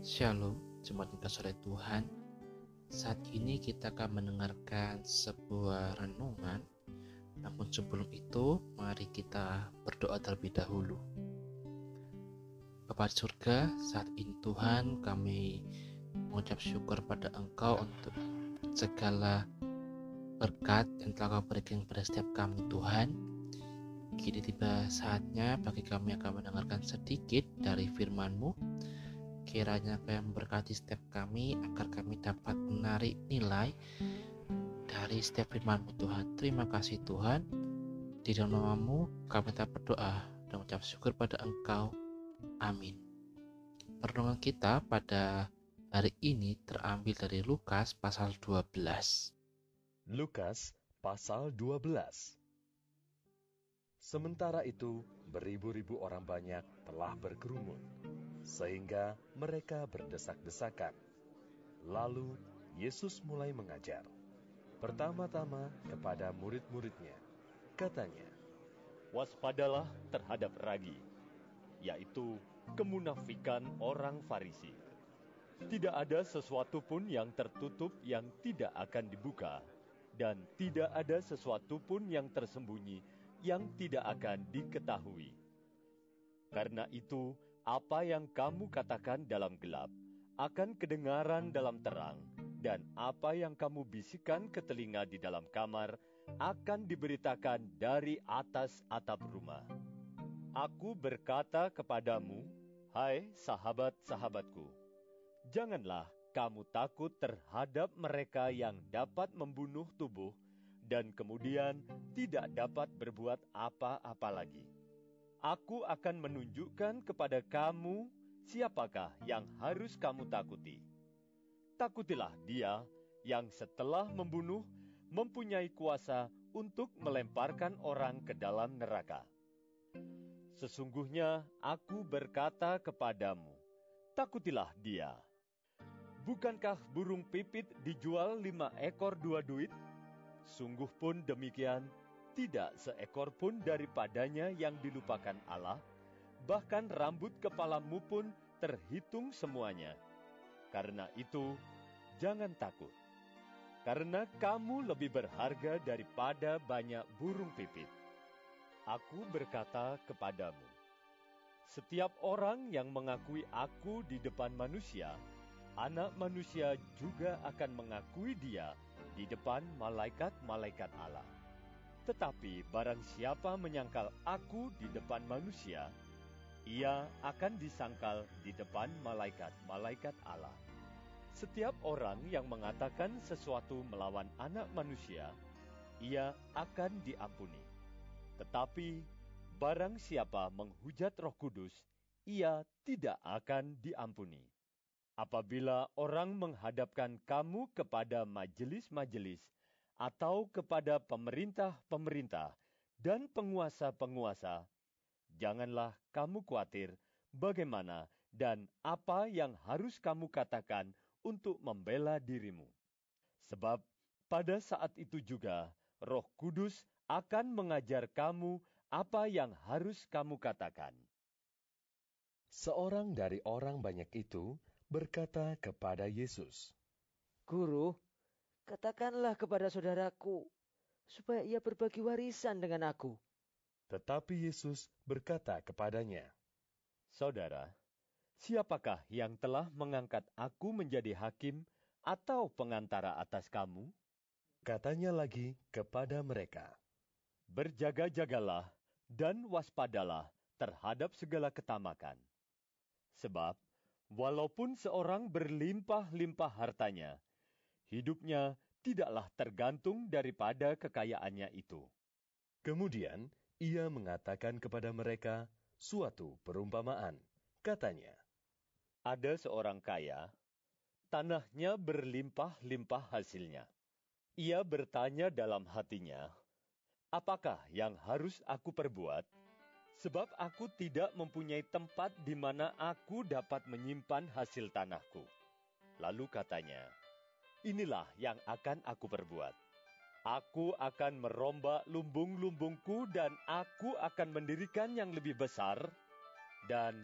Shalom, jemaat kasih Tuhan. Saat ini kita akan mendengarkan sebuah renungan. Namun sebelum itu, mari kita berdoa terlebih dahulu. Bapak surga, saat ini Tuhan kami mengucap syukur pada Engkau untuk segala berkat yang telah Kau berikan kepada setiap kami Tuhan. Kini tiba saatnya bagi kami akan mendengarkan sedikit dari firman-Mu Kiranya Kau yang memberkati setiap kami agar kami dapat menarik nilai dari setiap firman Tuhan. Terima kasih Tuhan. Di dalam namamu kami tak berdoa dan mengucap syukur pada Engkau. Amin. Pertolongan kita pada hari ini terambil dari Lukas pasal 12. Lukas pasal 12 Sementara itu, beribu-ribu orang banyak telah berkerumun sehingga mereka berdesak-desakan. Lalu Yesus mulai mengajar. Pertama-tama kepada murid-muridnya, katanya, Waspadalah terhadap ragi, yaitu kemunafikan orang Farisi. Tidak ada sesuatu pun yang tertutup yang tidak akan dibuka, dan tidak ada sesuatu pun yang tersembunyi yang tidak akan diketahui. Karena itu, apa yang kamu katakan dalam gelap akan kedengaran dalam terang, dan apa yang kamu bisikan ke telinga di dalam kamar akan diberitakan dari atas atap rumah. Aku berkata kepadamu, hai sahabat-sahabatku, janganlah kamu takut terhadap mereka yang dapat membunuh tubuh dan kemudian tidak dapat berbuat apa-apa lagi Aku akan menunjukkan kepada kamu siapakah yang harus kamu takuti. Takutilah dia yang setelah membunuh mempunyai kuasa untuk melemparkan orang ke dalam neraka. Sesungguhnya aku berkata kepadamu, takutilah dia. Bukankah burung pipit dijual lima ekor dua duit? Sungguh pun demikian, tidak seekor pun daripadanya yang dilupakan Allah, bahkan rambut kepalamu pun terhitung semuanya. Karena itu, jangan takut, karena kamu lebih berharga daripada banyak burung pipit. Aku berkata kepadamu, setiap orang yang mengakui aku di depan manusia, anak manusia juga akan mengakui dia di depan malaikat-malaikat Allah. Tetapi barang siapa menyangkal aku di depan manusia, ia akan disangkal di depan malaikat-malaikat Allah. Setiap orang yang mengatakan sesuatu melawan anak manusia, ia akan diampuni. Tetapi barang siapa menghujat Roh Kudus, ia tidak akan diampuni. Apabila orang menghadapkan kamu kepada majelis-majelis atau kepada pemerintah-pemerintah dan penguasa-penguasa, janganlah kamu khawatir bagaimana dan apa yang harus kamu katakan untuk membela dirimu. Sebab pada saat itu juga Roh Kudus akan mengajar kamu apa yang harus kamu katakan. Seorang dari orang banyak itu berkata kepada Yesus, Guru, Katakanlah kepada saudaraku, supaya ia berbagi warisan dengan aku. Tetapi Yesus berkata kepadanya, Saudara, siapakah yang telah mengangkat aku menjadi hakim atau pengantara atas kamu? Katanya lagi kepada mereka, Berjaga-jagalah dan waspadalah terhadap segala ketamakan. Sebab, walaupun seorang berlimpah-limpah hartanya, hidupnya tidaklah tergantung daripada kekayaannya itu. Kemudian ia mengatakan kepada mereka suatu perumpamaan. Katanya, Ada seorang kaya, tanahnya berlimpah-limpah hasilnya. Ia bertanya dalam hatinya, Apakah yang harus aku perbuat? Sebab aku tidak mempunyai tempat di mana aku dapat menyimpan hasil tanahku. Lalu katanya, Inilah yang akan aku perbuat. Aku akan merombak lumbung-lumbungku dan aku akan mendirikan yang lebih besar dan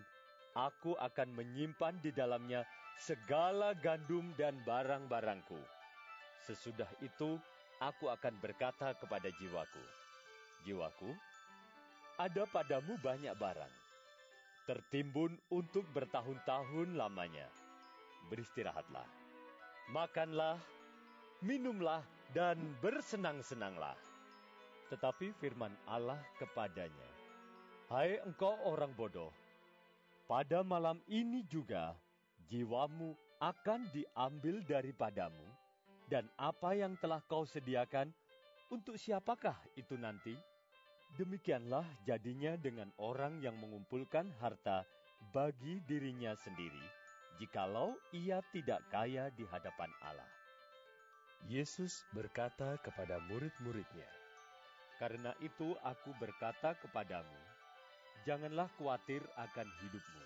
aku akan menyimpan di dalamnya segala gandum dan barang-barangku. Sesudah itu, aku akan berkata kepada jiwaku, Jiwaku, ada padamu banyak barang, tertimbun untuk bertahun-tahun lamanya. Beristirahatlah, makanlah, minumlah, dan bersenang-senanglah. Tetapi firman Allah kepadanya, Hai engkau orang bodoh, pada malam ini juga jiwamu akan diambil daripadamu, dan apa yang telah kau sediakan, untuk siapakah itu nanti? Demikianlah jadinya dengan orang yang mengumpulkan harta bagi dirinya sendiri, jikalau ia tidak kaya di hadapan Allah. Yesus berkata kepada murid-muridnya, Karena itu aku berkata kepadamu, janganlah khawatir akan hidupmu,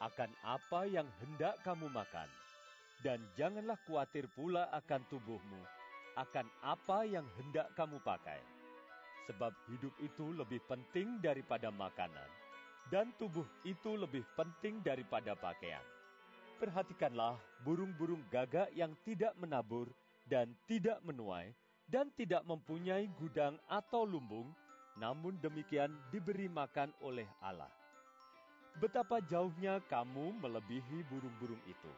akan apa yang hendak kamu makan, dan janganlah khawatir pula akan tubuhmu, akan apa yang hendak kamu pakai. Sebab hidup itu lebih penting daripada makanan, dan tubuh itu lebih penting daripada pakaian. Perhatikanlah burung-burung gagak yang tidak menabur dan tidak menuai, dan tidak mempunyai gudang atau lumbung, namun demikian diberi makan oleh Allah. Betapa jauhnya kamu melebihi burung-burung itu.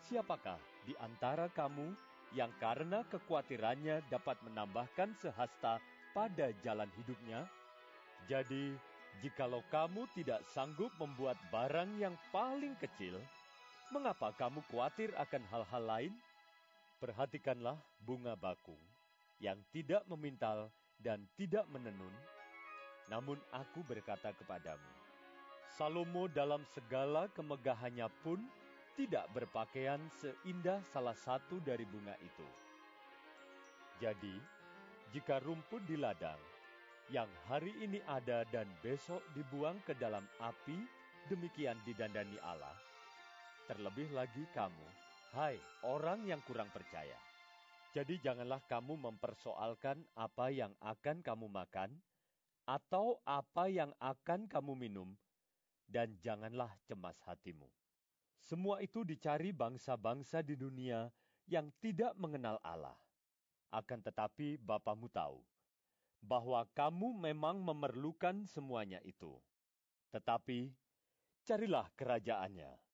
Siapakah di antara kamu yang karena kekhawatirannya dapat menambahkan sehasta pada jalan hidupnya? Jadi, jikalau kamu tidak sanggup membuat barang yang paling kecil, mengapa kamu khawatir akan hal-hal lain? Perhatikanlah bunga bakung yang tidak memintal dan tidak menenun, namun aku berkata kepadamu, Salomo dalam segala kemegahannya pun tidak berpakaian seindah salah satu dari bunga itu. Jadi, jika rumput di ladang yang hari ini ada dan besok dibuang ke dalam api, demikian didandani Allah. Terlebih lagi kamu, hai orang yang kurang percaya. Jadi janganlah kamu mempersoalkan apa yang akan kamu makan, atau apa yang akan kamu minum, dan janganlah cemas hatimu. Semua itu dicari bangsa-bangsa di dunia yang tidak mengenal Allah. Akan tetapi Bapamu tahu bahwa kamu memang memerlukan semuanya itu. Tetapi carilah kerajaannya,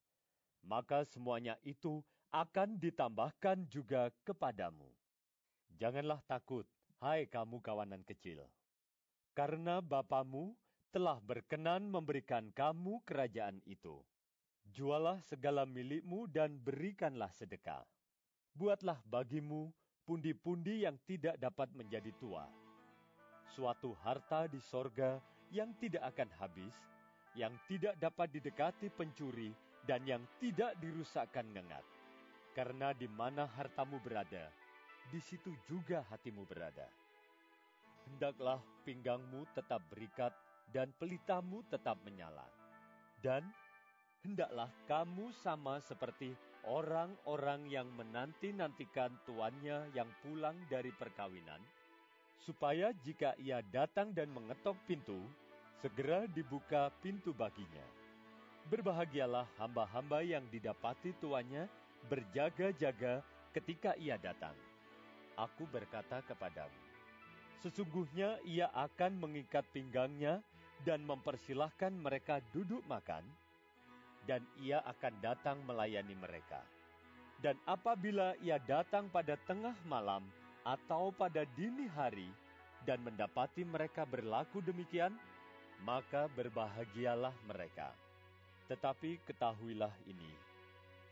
maka semuanya itu akan ditambahkan juga kepadamu. Janganlah takut, hai kamu kawanan kecil, karena Bapamu telah berkenan memberikan kamu kerajaan itu. Jualah segala milikmu dan berikanlah sedekah. Buatlah bagimu pundi-pundi yang tidak dapat menjadi tua. Suatu harta di sorga yang tidak akan habis, yang tidak dapat didekati pencuri, dan yang tidak dirusakkan ngengat. Karena di mana hartamu berada, di situ juga hatimu berada. Hendaklah pinggangmu tetap berikat dan pelitamu tetap menyala. Dan hendaklah kamu sama seperti orang-orang yang menanti-nantikan tuannya yang pulang dari perkawinan, supaya jika ia datang dan mengetok pintu, segera dibuka pintu baginya. Berbahagialah hamba-hamba yang didapati tuannya berjaga-jaga ketika ia datang. Aku berkata kepadamu, sesungguhnya ia akan mengikat pinggangnya dan mempersilahkan mereka duduk makan, dan ia akan datang melayani mereka. Dan apabila ia datang pada tengah malam atau pada dini hari dan mendapati mereka berlaku demikian, maka berbahagialah mereka. Tetapi ketahuilah ini,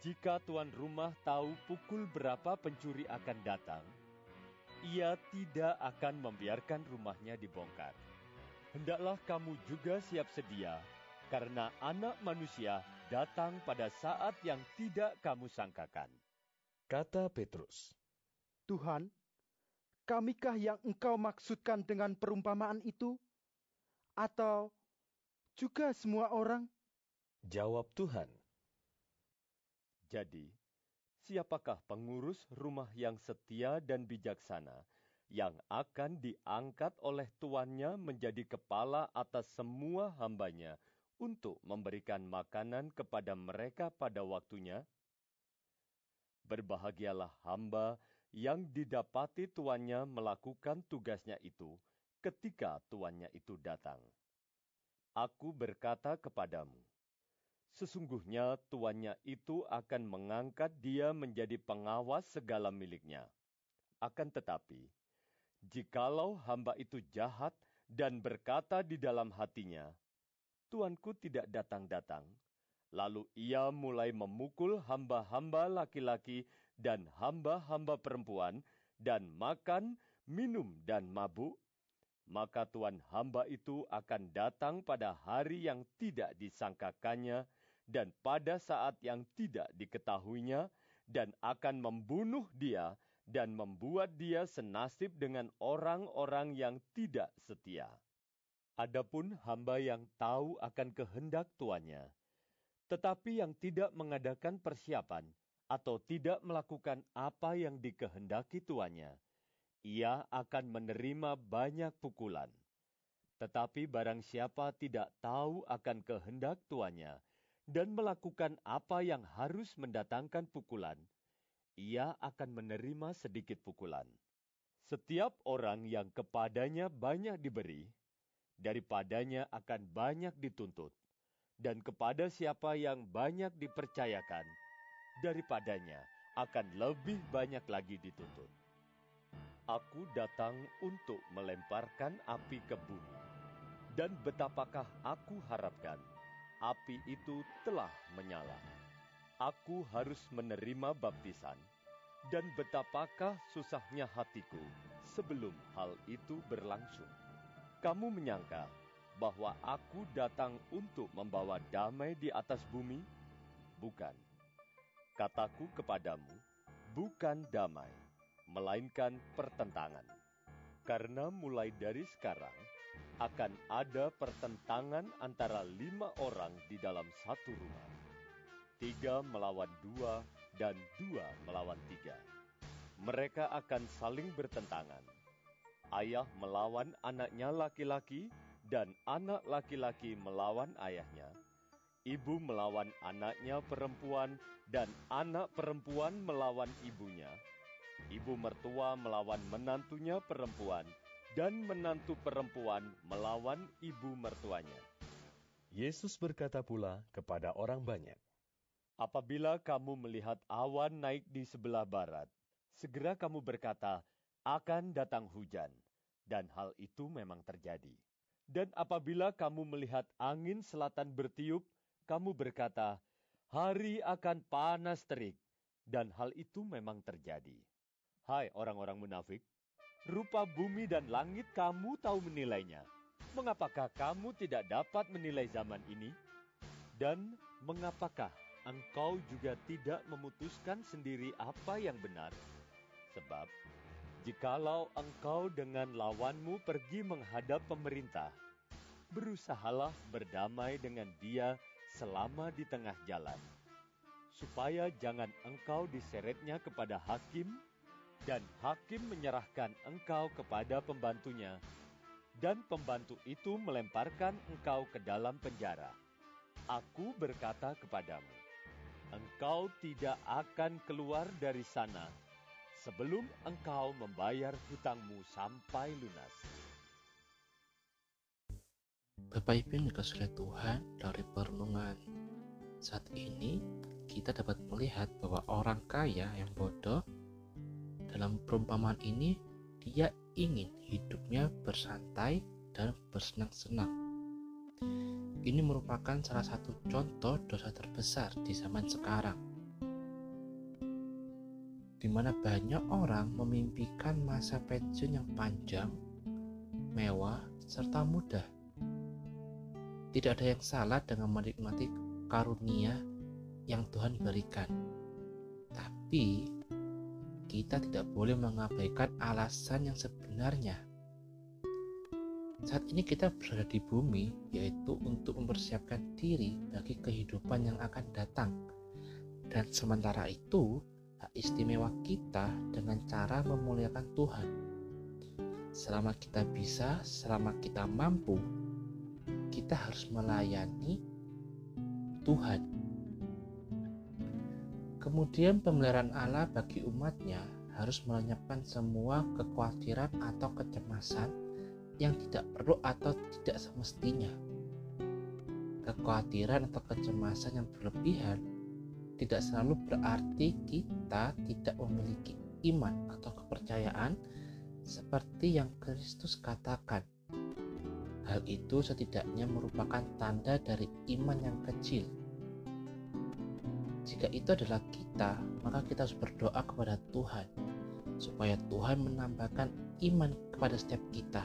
jika tuan rumah tahu pukul berapa pencuri akan datang, ia tidak akan membiarkan rumahnya dibongkar. Hendaklah kamu juga siap sedia, karena anak manusia datang pada saat yang tidak kamu sangkakan. Kata Petrus, Tuhan, kamikah yang engkau maksudkan dengan perumpamaan itu? Atau juga semua orang? Jawab Tuhan, Jadi, siapakah pengurus rumah yang setia dan bijaksana yang akan diangkat oleh tuannya menjadi kepala atas semua hambanya untuk memberikan makanan kepada mereka pada waktunya? Berbahagialah hamba yang didapati tuannya melakukan tugasnya itu ketika tuannya itu datang. Aku berkata kepadamu, sesungguhnya tuannya itu akan mengangkat dia menjadi pengawas segala miliknya. Akan tetapi, jikalau hamba itu jahat dan berkata di dalam hatinya, tuanku tidak datang-datang, lalu ia mulai memukul hamba-hamba laki-laki dan hamba-hamba perempuan, dan makan, minum, dan mabuk, maka Tuhan hamba itu akan datang pada hari yang tidak disangkakannya dan pada saat yang tidak diketahuinya, dan akan membunuh dia dan membuat dia senasib dengan orang-orang yang tidak setia. Adapun hamba yang tahu akan kehendak tuannya, tetapi yang tidak mengadakan persiapan atau tidak melakukan apa yang dikehendaki tuannya, ia akan menerima banyak pukulan. Tetapi barang siapa tidak tahu akan kehendak tuannya dan melakukan apa yang harus mendatangkan pukulan, ia akan menerima sedikit pukulan. Setiap orang yang kepadanya banyak diberi, daripadanya akan banyak dituntut, dan kepada siapa yang banyak dipercayakan, daripadanya akan lebih banyak lagi dituntut. Aku datang untuk melemparkan api ke bumi. Dan betapakah aku harapkan api itu telah menyala. Aku harus menerima baptisan, dan betapakah susahnya hatiku sebelum hal itu berlangsung. Kamu menyangka bahwa aku datang untuk membawa damai di atas bumi? Bukan. Kataku kepadamu, bukan damai melainkan pertentangan. Karena mulai dari sekarang akan ada pertentangan antara lima orang di dalam satu rumah. Tiga melawan dua dan dua melawan tiga. Mereka akan saling bertentangan. Ayah melawan anaknya laki-laki dan anak laki-laki melawan ayahnya. Ibu melawan anaknya perempuan dan anak perempuan melawan ibunya ibu mertua melawan menantunya perempuan, dan menantu perempuan melawan ibu mertuanya. Yesus berkata pula kepada orang banyak, Apabila kamu melihat awan naik di sebelah barat, segera kamu berkata, akan datang hujan. Dan hal itu memang terjadi. Dan apabila kamu melihat angin selatan bertiup, kamu berkata, hari akan panas terik. Dan hal itu memang terjadi. Hai orang-orang munafik, rupa bumi dan langit kamu tahu menilainya. Mengapakah kamu tidak dapat menilai zaman ini? Dan mengapakah engkau juga tidak memutuskan sendiri apa yang benar? Sebab, jikalau engkau dengan lawanmu pergi menghadap pemerintah, berusahalah berdamai dengan dia selama di tengah jalan, supaya jangan engkau diseretnya kepada hakim dan hakim menyerahkan engkau kepada pembantunya, dan pembantu itu melemparkan engkau ke dalam penjara. Aku berkata kepadamu, engkau tidak akan keluar dari sana sebelum engkau membayar hutangmu sampai lunas. Bapak Ibu yang dikasih Tuhan dari perenungan saat ini kita dapat melihat bahwa orang kaya yang bodoh dalam perumpamaan ini, dia ingin hidupnya bersantai dan bersenang-senang. Ini merupakan salah satu contoh dosa terbesar di zaman sekarang, di mana banyak orang memimpikan masa pensiun yang panjang, mewah, serta mudah. Tidak ada yang salah dengan menikmati karunia yang Tuhan berikan, tapi kita tidak boleh mengabaikan alasan yang sebenarnya. Saat ini kita berada di bumi, yaitu untuk mempersiapkan diri bagi kehidupan yang akan datang. Dan sementara itu, hak istimewa kita dengan cara memuliakan Tuhan. Selama kita bisa, selama kita mampu, kita harus melayani Tuhan. Kemudian pemeliharaan Allah bagi umatnya harus melenyapkan semua kekhawatiran atau kecemasan yang tidak perlu atau tidak semestinya. Kekhawatiran atau kecemasan yang berlebihan tidak selalu berarti kita tidak memiliki iman atau kepercayaan seperti yang Kristus katakan. Hal itu setidaknya merupakan tanda dari iman yang kecil. Jika itu adalah kita, maka kita harus berdoa kepada Tuhan supaya Tuhan menambahkan iman kepada setiap kita.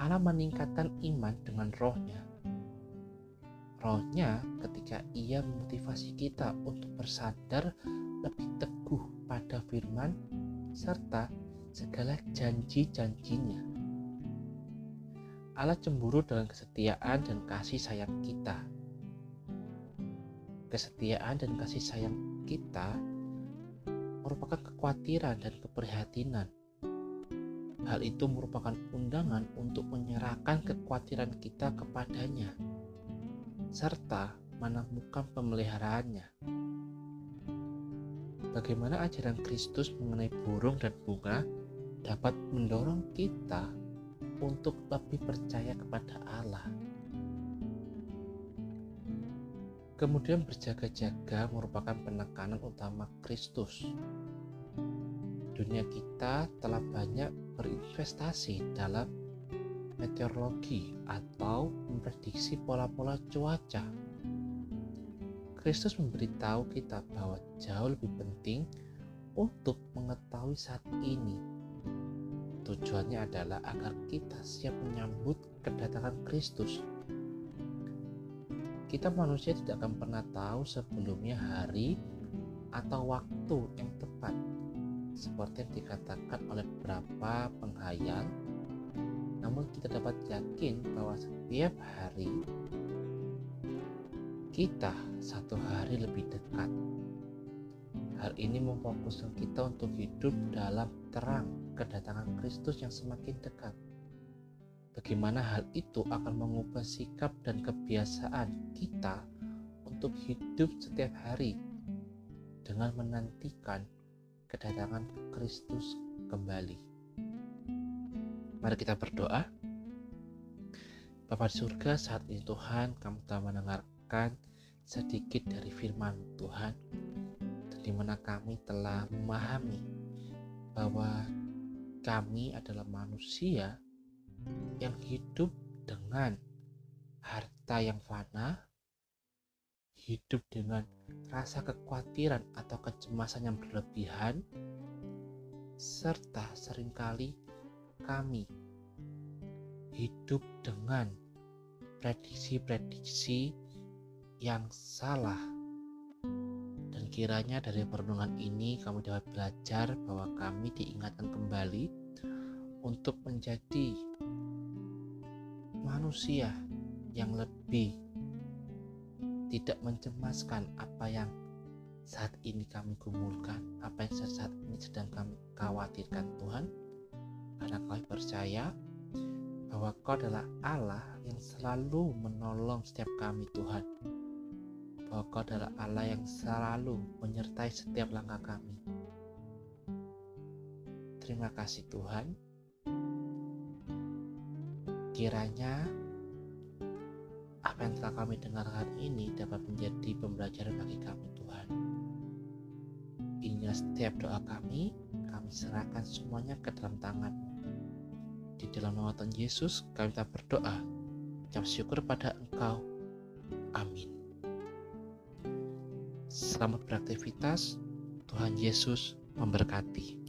Allah meningkatkan iman dengan rohnya. Rohnya ketika ia memotivasi kita untuk bersandar lebih teguh pada firman serta segala janji-janjinya. Allah cemburu dengan kesetiaan dan kasih sayang kita. Kesetiaan dan kasih sayang kita merupakan kekhawatiran dan keprihatinan. Hal itu merupakan undangan untuk menyerahkan kekhawatiran kita kepadanya, serta menemukan pemeliharaannya. Bagaimana ajaran Kristus mengenai burung dan bunga dapat mendorong kita untuk lebih percaya kepada Allah. Kemudian berjaga-jaga merupakan penekanan utama Kristus. Dunia kita telah banyak berinvestasi dalam meteorologi atau memprediksi pola-pola cuaca. Kristus memberitahu kita bahwa jauh lebih penting untuk mengetahui saat ini Tujuannya adalah agar kita siap menyambut kedatangan Kristus. Kita manusia tidak akan pernah tahu sebelumnya hari atau waktu yang tepat. Seperti yang dikatakan oleh beberapa penghayal, namun kita dapat yakin bahwa setiap hari kita satu hari lebih dekat. Hal ini memfokuskan kita untuk hidup dalam terang kedatangan Kristus yang semakin dekat. Bagaimana hal itu akan mengubah sikap dan kebiasaan kita untuk hidup setiap hari dengan menantikan kedatangan Kristus kembali. Mari kita berdoa. Bapak di surga, saat ini Tuhan, kami telah mendengarkan sedikit dari firman Tuhan, di mana kami telah memahami bahwa kami adalah manusia yang hidup dengan harta yang fana, hidup dengan rasa kekhawatiran atau kecemasan yang berlebihan, serta sering kali kami hidup dengan prediksi-prediksi yang salah. Kiranya dari perenungan ini kamu dapat belajar bahwa kami diingatkan kembali untuk menjadi manusia yang lebih tidak mencemaskan apa yang saat ini kami gumulkan, apa yang saat ini sedang kami khawatirkan Tuhan, karena kami percaya bahwa Kau adalah Allah yang selalu menolong setiap kami Tuhan bahwa Kau adalah Allah yang selalu menyertai setiap langkah kami. Terima kasih Tuhan. Kiranya apa yang telah kami dengarkan ini dapat menjadi pembelajaran bagi kami Tuhan. Inilah setiap doa kami, kami serahkan semuanya ke dalam tangan. Di dalam nama Tuhan Yesus kami tak berdoa. Ucap syukur pada Engkau. Amin. Selamat beraktivitas. Tuhan Yesus memberkati.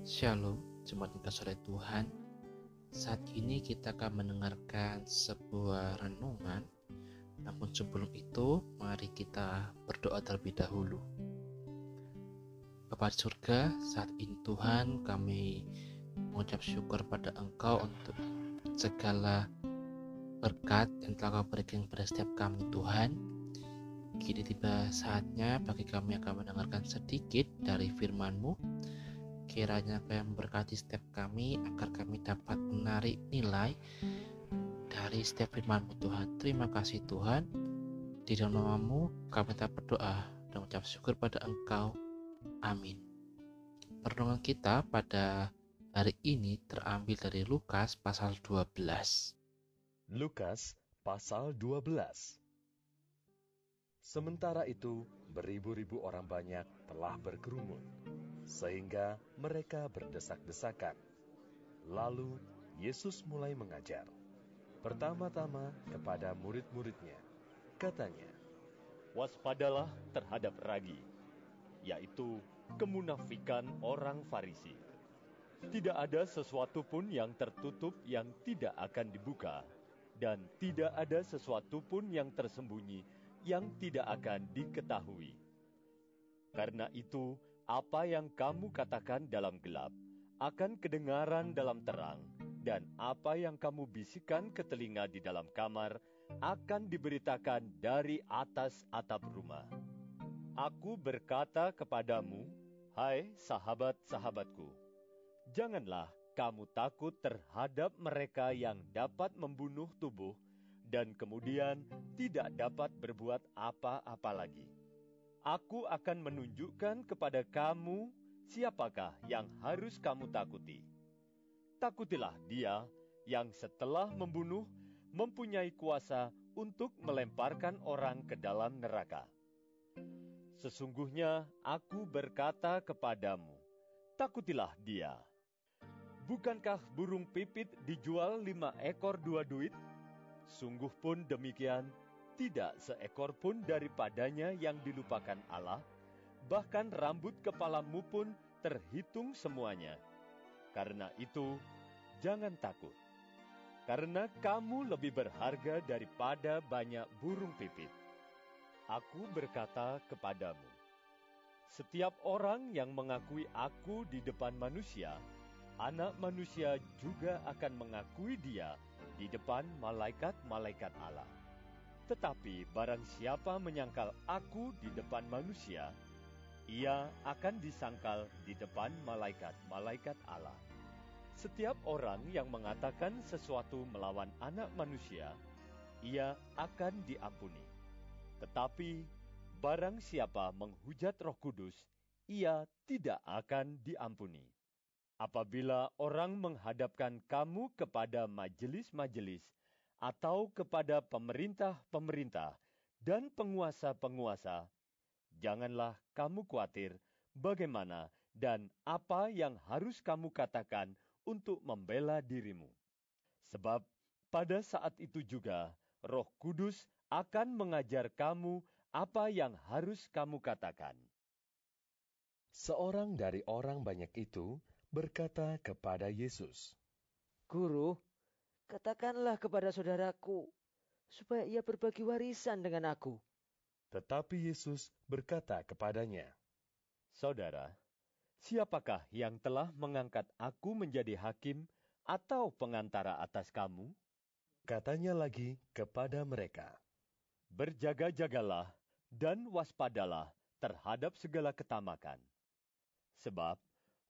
Shalom, jemaat kasih Tuhan. Saat ini kita akan mendengarkan sebuah renungan. Namun sebelum itu, mari kita berdoa terlebih dahulu. Bapa surga, saat ini Tuhan kami mengucap syukur pada Engkau untuk segala berkat yang telah Kau berikan kepada setiap kami Tuhan. Kini tiba saatnya bagi kami akan mendengarkan sedikit dari firman-Mu. Kiranya Kau yang memberkati setiap kami agar kami dapat menarik nilai dari setiap firman-Mu Tuhan. Terima kasih Tuhan. Di dalam namamu kami tak berdoa dan mengucap syukur pada Engkau. Amin. Pertolongan kita pada hari ini terambil dari Lukas pasal 12. Lukas pasal 12 Sementara itu, beribu-ribu orang banyak telah berkerumun, sehingga mereka berdesak-desakan. Lalu Yesus mulai mengajar. Pertama-tama kepada murid-muridnya, katanya, Waspadalah terhadap ragi, yaitu kemunafikan orang Farisi. Tidak ada sesuatu pun yang tertutup yang tidak akan dibuka, dan tidak ada sesuatu pun yang tersembunyi yang tidak akan diketahui. Karena itu, apa yang kamu katakan dalam gelap akan kedengaran dalam terang, dan apa yang kamu bisikan ke telinga di dalam kamar akan diberitakan dari atas atap rumah. Aku berkata kepadamu, hai sahabat-sahabatku, janganlah kamu takut terhadap mereka yang dapat membunuh tubuh dan kemudian tidak dapat berbuat apa-apa lagi. Aku akan menunjukkan kepada kamu siapakah yang harus kamu takuti. Takutilah dia yang setelah membunuh mempunyai kuasa untuk melemparkan orang ke dalam neraka. Sesungguhnya aku berkata kepadamu, takutilah dia. Bukankah burung pipit dijual lima ekor dua duit? Sungguh pun demikian, tidak seekor pun daripadanya yang dilupakan Allah, bahkan rambut kepalamu pun terhitung semuanya. Karena itu, jangan takut, karena kamu lebih berharga daripada banyak burung pipit. Aku berkata kepadamu, setiap orang yang mengakui aku di depan manusia, anak manusia juga akan mengakui dia di depan malaikat-malaikat Allah. Tetapi barang siapa menyangkal aku di depan manusia, ia akan disangkal di depan malaikat-malaikat Allah. Setiap orang yang mengatakan sesuatu melawan anak manusia, ia akan diampuni. Tetapi barang siapa menghujat Roh Kudus, ia tidak akan diampuni. Apabila orang menghadapkan kamu kepada majelis-majelis atau kepada pemerintah-pemerintah dan penguasa-penguasa, janganlah kamu khawatir bagaimana dan apa yang harus kamu katakan untuk membela dirimu. Sebab pada saat itu juga Roh Kudus akan mengajar kamu apa yang harus kamu katakan. Seorang dari orang banyak itu berkata kepada Yesus, Guru, katakanlah kepada saudaraku, supaya ia berbagi warisan dengan aku. Tetapi Yesus berkata kepadanya, Saudara, siapakah yang telah mengangkat aku menjadi hakim atau pengantara atas kamu? Katanya lagi kepada mereka, Berjaga-jagalah dan waspadalah terhadap segala ketamakan. Sebab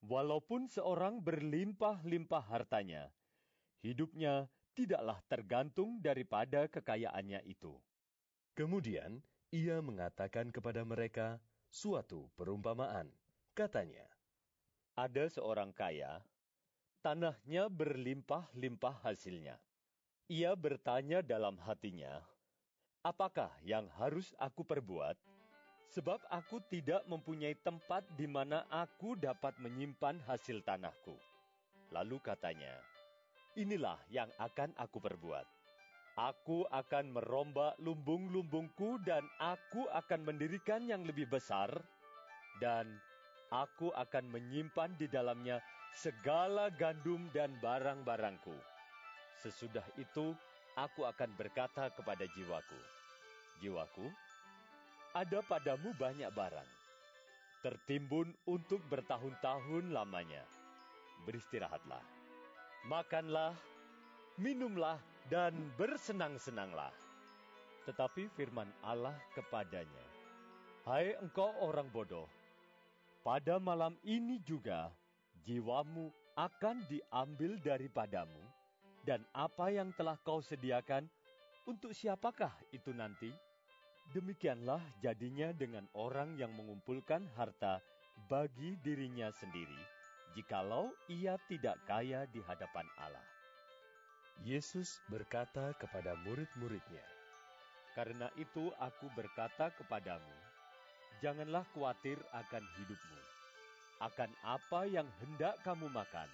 Walaupun seorang berlimpah-limpah hartanya, hidupnya tidaklah tergantung daripada kekayaannya itu. Kemudian ia mengatakan kepada mereka suatu perumpamaan. Katanya, Ada seorang kaya, tanahnya berlimpah-limpah hasilnya. Ia bertanya dalam hatinya, Apakah yang harus aku perbuat sebab aku tidak mempunyai tempat di mana aku dapat menyimpan hasil tanahku. Lalu katanya, inilah yang akan aku perbuat. Aku akan merombak lumbung-lumbungku dan aku akan mendirikan yang lebih besar dan aku akan menyimpan di dalamnya segala gandum dan barang-barangku. Sesudah itu, aku akan berkata kepada jiwaku, Jiwaku, ada padamu banyak barang, tertimbun untuk bertahun-tahun lamanya. Beristirahatlah, makanlah, minumlah, dan bersenang-senanglah. Tetapi firman Allah kepadanya, Hai engkau orang bodoh, pada malam ini juga jiwamu akan diambil daripadamu, dan apa yang telah kau sediakan, untuk siapakah itu nanti? Demikianlah jadinya dengan orang yang mengumpulkan harta bagi dirinya sendiri, jikalau ia tidak kaya di hadapan Allah. Yesus berkata kepada murid-muridnya, Karena itu aku berkata kepadamu, janganlah khawatir akan hidupmu, akan apa yang hendak kamu makan,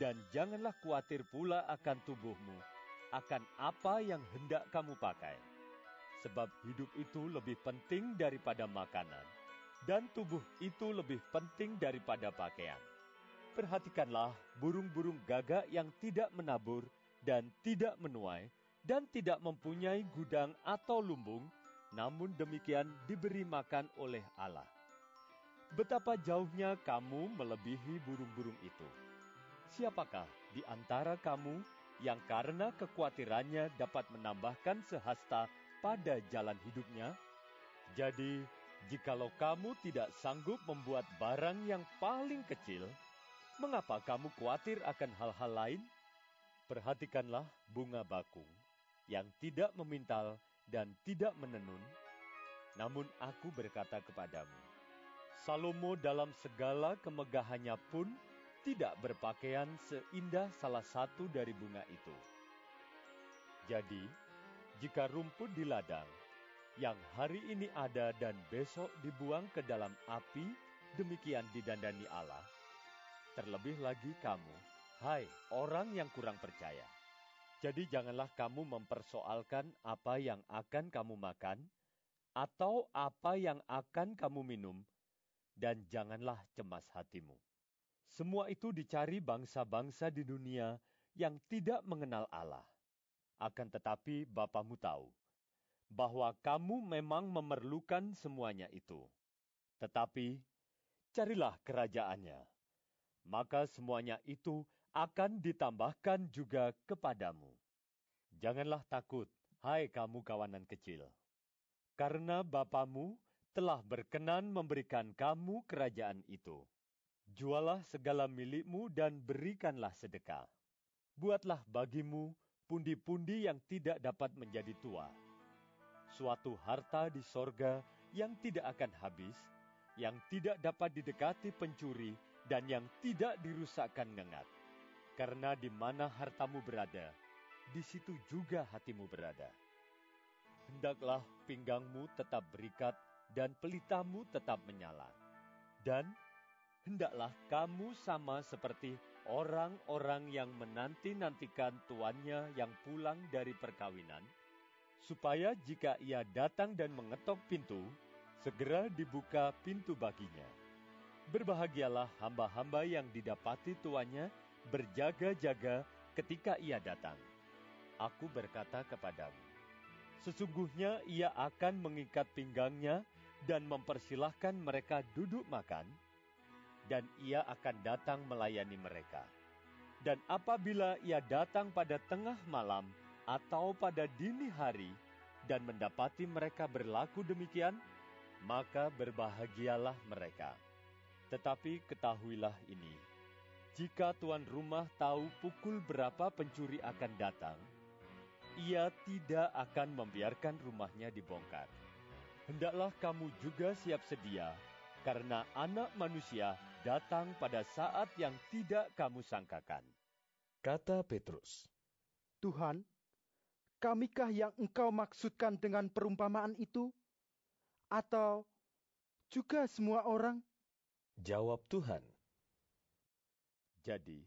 dan janganlah khawatir pula akan tubuhmu, akan apa yang hendak kamu pakai. Sebab hidup itu lebih penting daripada makanan, dan tubuh itu lebih penting daripada pakaian. Perhatikanlah burung-burung gagak yang tidak menabur dan tidak menuai, dan tidak mempunyai gudang atau lumbung, namun demikian diberi makan oleh Allah. Betapa jauhnya kamu melebihi burung-burung itu. Siapakah di antara kamu yang karena kekhawatirannya dapat menambahkan sehasta pada jalan hidupnya? Jadi, jikalau kamu tidak sanggup membuat barang yang paling kecil, mengapa kamu khawatir akan hal-hal lain? Perhatikanlah bunga bakung yang tidak memintal dan tidak menenun. Namun aku berkata kepadamu, Salomo dalam segala kemegahannya pun tidak berpakaian seindah salah satu dari bunga itu. Jadi, jika rumput di ladang, yang hari ini ada dan besok dibuang ke dalam api, demikian didandani Allah. Terlebih lagi kamu, hai orang yang kurang percaya. Jadi janganlah kamu mempersoalkan apa yang akan kamu makan, atau apa yang akan kamu minum, dan janganlah cemas hatimu. Semua itu dicari bangsa-bangsa di dunia yang tidak mengenal Allah. Akan tetapi Bapamu tahu bahwa kamu memang memerlukan semuanya itu. Tetapi carilah kerajaannya, maka semuanya itu akan ditambahkan juga kepadamu. Janganlah takut, hai kamu kawanan kecil, karena Bapamu telah berkenan memberikan kamu kerajaan itu. Jualah segala milikmu dan berikanlah sedekah. Buatlah bagimu pundi-pundi yang tidak dapat menjadi tua. Suatu harta di sorga yang tidak akan habis, yang tidak dapat didekati pencuri, dan yang tidak dirusakkan ngengat. Karena di mana hartamu berada, di situ juga hatimu berada. Hendaklah pinggangmu tetap berikat dan pelitamu tetap menyala. Dan hendaklah kamu sama seperti orang-orang yang menanti-nantikan tuannya yang pulang dari perkawinan, supaya jika ia datang dan mengetok pintu, segera dibuka pintu baginya. Berbahagialah hamba-hamba yang didapati tuannya berjaga-jaga ketika ia datang. Aku berkata kepadamu, sesungguhnya ia akan mengikat pinggangnya dan mempersilahkan mereka duduk makan, dan ia akan datang melayani mereka. Dan apabila ia datang pada tengah malam atau pada dini hari dan mendapati mereka berlaku demikian, maka berbahagialah mereka. Tetapi ketahuilah ini, jika tuan rumah tahu pukul berapa pencuri akan datang, ia tidak akan membiarkan rumahnya dibongkar. Hendaklah kamu juga siap sedia, karena anak manusia datang pada saat yang tidak kamu sangkakan. Kata Petrus, Tuhan, kamikah yang engkau maksudkan dengan perumpamaan itu? Atau juga semua orang? Jawab Tuhan, Jadi,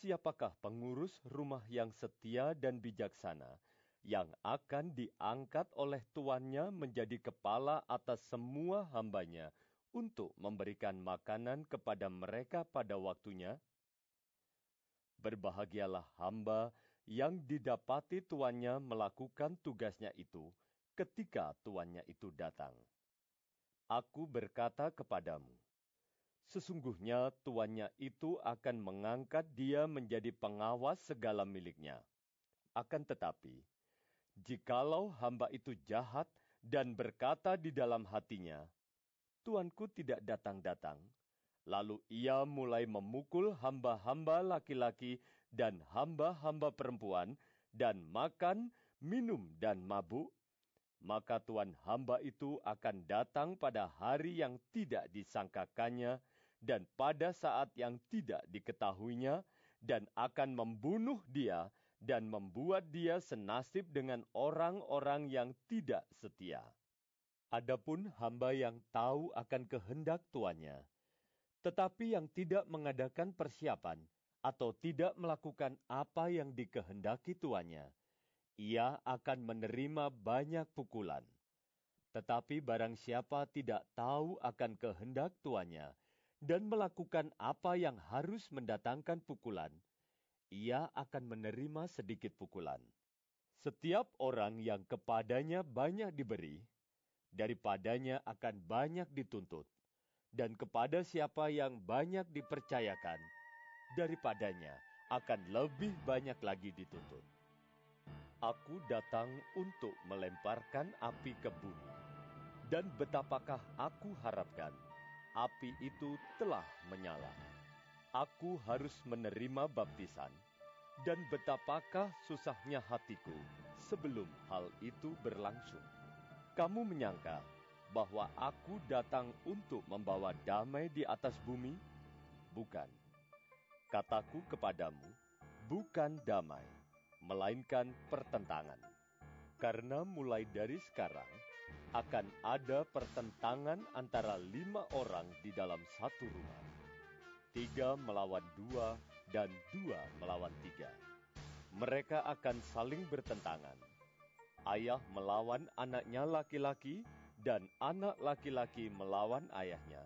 siapakah pengurus rumah yang setia dan bijaksana yang akan diangkat oleh tuannya menjadi kepala atas semua hambanya untuk memberikan makanan kepada mereka pada waktunya? Berbahagialah hamba yang didapati tuannya melakukan tugasnya itu ketika tuannya itu datang. Aku berkata kepadamu, sesungguhnya tuannya itu akan mengangkat dia menjadi pengawas segala miliknya. Akan tetapi, jikalau hamba itu jahat dan berkata di dalam hatinya, Tuanku tidak datang-datang, lalu ia mulai memukul hamba-hamba laki-laki dan hamba-hamba perempuan, dan makan, minum, dan mabuk, maka Tuhan hamba itu akan datang pada hari yang tidak disangkakannya dan pada saat yang tidak diketahuinya, dan akan membunuh dia dan membuat dia senasib dengan orang-orang yang tidak setia. Adapun hamba yang tahu akan kehendak tuannya, tetapi yang tidak mengadakan persiapan atau tidak melakukan apa yang dikehendaki tuannya, ia akan menerima banyak pukulan. Tetapi barang siapa tidak tahu akan kehendak tuannya dan melakukan apa yang harus mendatangkan pukulan, ia akan menerima sedikit pukulan. Setiap orang yang kepadanya banyak diberi, daripadanya akan banyak dituntut, dan kepada siapa yang banyak dipercayakan, daripadanya akan lebih banyak lagi dituntut. Aku datang untuk melemparkan api ke bumi, dan betapakah aku harapkan api itu telah menyala. Aku harus menerima baptisan, dan betapakah susahnya hatiku sebelum hal itu berlangsung. Kamu menyangka bahwa aku datang untuk membawa damai di atas bumi? Bukan. Kataku kepadamu, bukan damai, melainkan pertentangan. Karena mulai dari sekarang akan ada pertentangan antara lima orang di dalam satu rumah. Tiga melawan dua dan dua melawan tiga. Mereka akan saling bertentangan. Ayah melawan anaknya laki-laki dan anak laki-laki melawan ayahnya.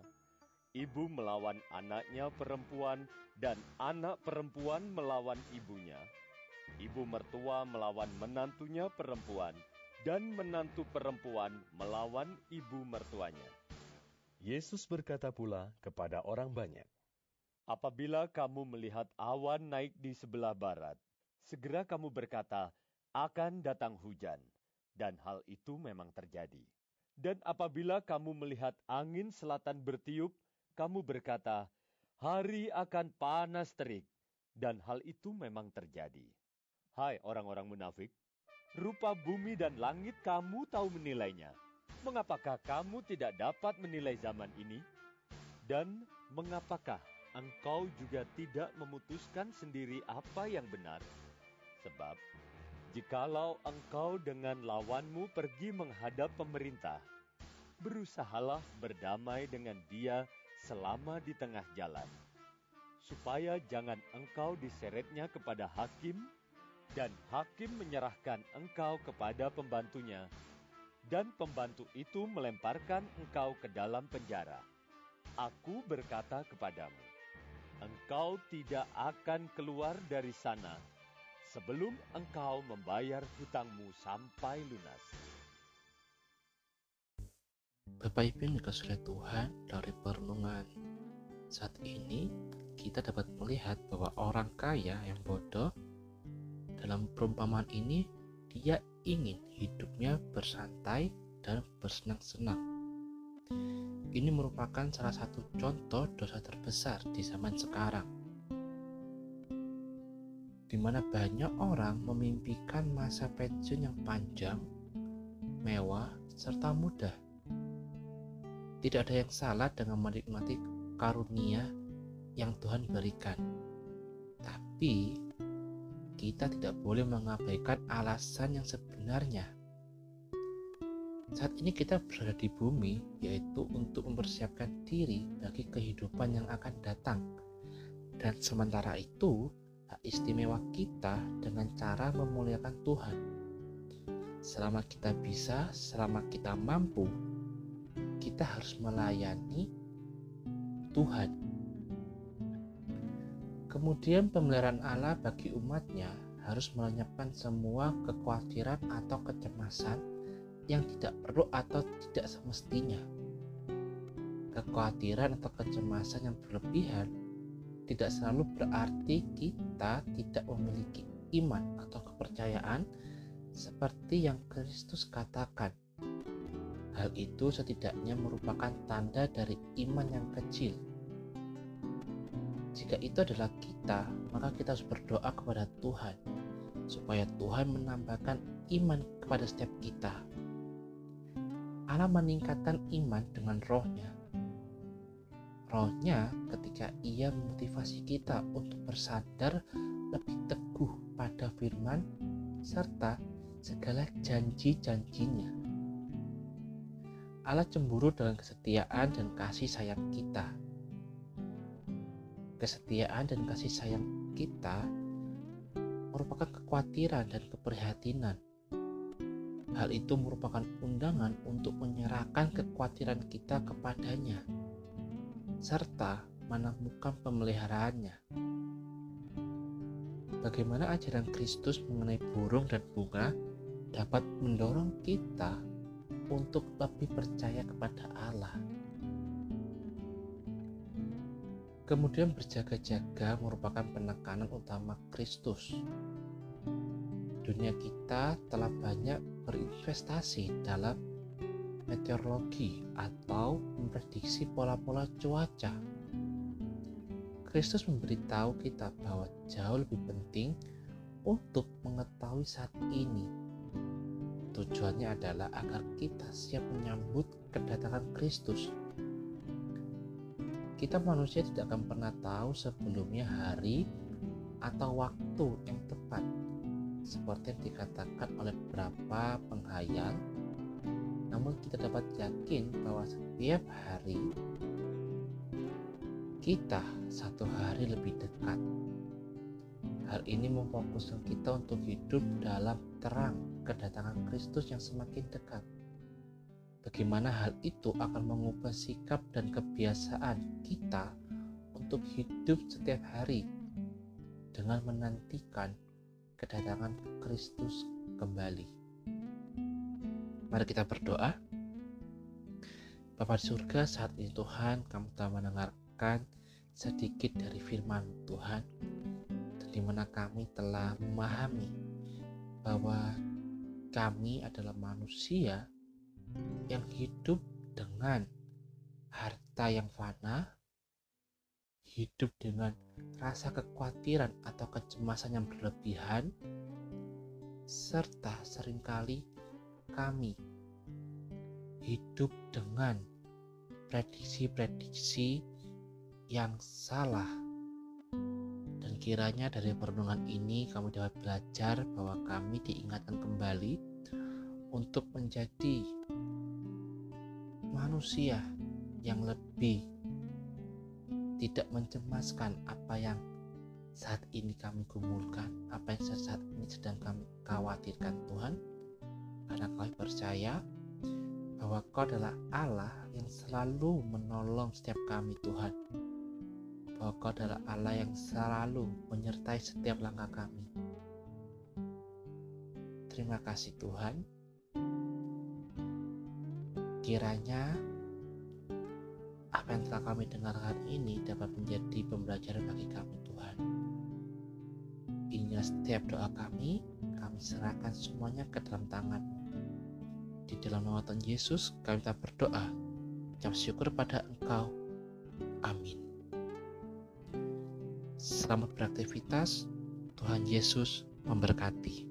Ibu melawan anaknya perempuan dan anak perempuan melawan ibunya ibu mertua melawan menantunya perempuan, dan menantu perempuan melawan ibu mertuanya. Yesus berkata pula kepada orang banyak, Apabila kamu melihat awan naik di sebelah barat, segera kamu berkata, akan datang hujan. Dan hal itu memang terjadi. Dan apabila kamu melihat angin selatan bertiup, kamu berkata, hari akan panas terik. Dan hal itu memang terjadi. Hai orang-orang munafik, rupa bumi dan langit kamu tahu menilainya. Mengapakah kamu tidak dapat menilai zaman ini? Dan mengapakah engkau juga tidak memutuskan sendiri apa yang benar? Sebab, jikalau engkau dengan lawanmu pergi menghadap pemerintah, berusahalah berdamai dengan dia selama di tengah jalan, supaya jangan engkau diseretnya kepada hakim dan hakim menyerahkan engkau kepada pembantunya, dan pembantu itu melemparkan engkau ke dalam penjara. Aku berkata kepadamu, engkau tidak akan keluar dari sana sebelum engkau membayar hutangmu sampai lunas. Bapak Ibu yang dikasih Tuhan dari perenungan saat ini kita dapat melihat bahwa orang kaya yang bodoh dalam perumpamaan ini, dia ingin hidupnya bersantai dan bersenang-senang. Ini merupakan salah satu contoh dosa terbesar di zaman sekarang, di mana banyak orang memimpikan masa pensiun yang panjang, mewah, serta mudah. Tidak ada yang salah dengan menikmati karunia yang Tuhan berikan, tapi kita tidak boleh mengabaikan alasan yang sebenarnya. Saat ini kita berada di bumi, yaitu untuk mempersiapkan diri bagi kehidupan yang akan datang. Dan sementara itu, hak istimewa kita dengan cara memuliakan Tuhan. Selama kita bisa, selama kita mampu, kita harus melayani Tuhan Kemudian pemeliharaan Allah bagi umatnya harus melenyapkan semua kekhawatiran atau kecemasan yang tidak perlu atau tidak semestinya. Kekhawatiran atau kecemasan yang berlebihan tidak selalu berarti kita tidak memiliki iman atau kepercayaan seperti yang Kristus katakan. Hal itu setidaknya merupakan tanda dari iman yang kecil. Jika itu adalah kita, maka kita harus berdoa kepada Tuhan supaya Tuhan menambahkan iman kepada setiap kita. Allah meningkatkan iman dengan rohnya. Rohnya ketika ia memotivasi kita untuk bersandar lebih teguh pada firman serta segala janji-janjinya. Allah cemburu dengan kesetiaan dan kasih sayang kita. Kesetiaan dan kasih sayang kita merupakan kekhawatiran dan keprihatinan. Hal itu merupakan undangan untuk menyerahkan kekhawatiran kita kepadanya, serta menemukan pemeliharaannya. Bagaimana ajaran Kristus mengenai burung dan bunga dapat mendorong kita untuk lebih percaya kepada Allah. Kemudian berjaga-jaga merupakan penekanan utama Kristus. Dunia kita telah banyak berinvestasi dalam meteorologi atau memprediksi pola-pola cuaca. Kristus memberitahu kita bahwa jauh lebih penting untuk mengetahui saat ini. Tujuannya adalah agar kita siap menyambut kedatangan Kristus kita manusia tidak akan pernah tahu sebelumnya hari atau waktu yang tepat. Seperti yang dikatakan oleh beberapa penghayal namun kita dapat yakin bahwa setiap hari kita satu hari lebih dekat. Hal ini memfokuskan kita untuk hidup dalam terang kedatangan Kristus yang semakin dekat Bagaimana hal itu akan mengubah sikap dan kebiasaan kita untuk hidup setiap hari dengan menantikan kedatangan Kristus kembali. Mari kita berdoa. Bapak di surga, saat ini Tuhan, kami telah mendengarkan sedikit dari firman Tuhan, di mana kami telah memahami bahwa kami adalah manusia yang hidup dengan harta yang fana, hidup dengan rasa kekhawatiran atau kecemasan yang berlebihan, serta sering kali kami hidup dengan prediksi-prediksi yang salah. Dan kiranya dari perenungan ini kami dapat belajar bahwa kami diingatkan kembali untuk menjadi manusia yang lebih tidak mencemaskan apa yang saat ini kami gumulkan, apa yang saat ini sedang kami khawatirkan Tuhan, karena kami percaya bahwa Kau adalah Allah yang selalu menolong setiap kami Tuhan, bahwa Kau adalah Allah yang selalu menyertai setiap langkah kami. Terima kasih Tuhan. Kiranya apa yang telah kami dengarkan ini dapat menjadi pembelajaran bagi kami Tuhan. Inilah setiap doa kami, kami serahkan semuanya ke dalam tangan. Di dalam nama Tuhan Yesus kami tak berdoa. Ucap syukur pada Engkau. Amin. Selamat beraktivitas. Tuhan Yesus memberkati.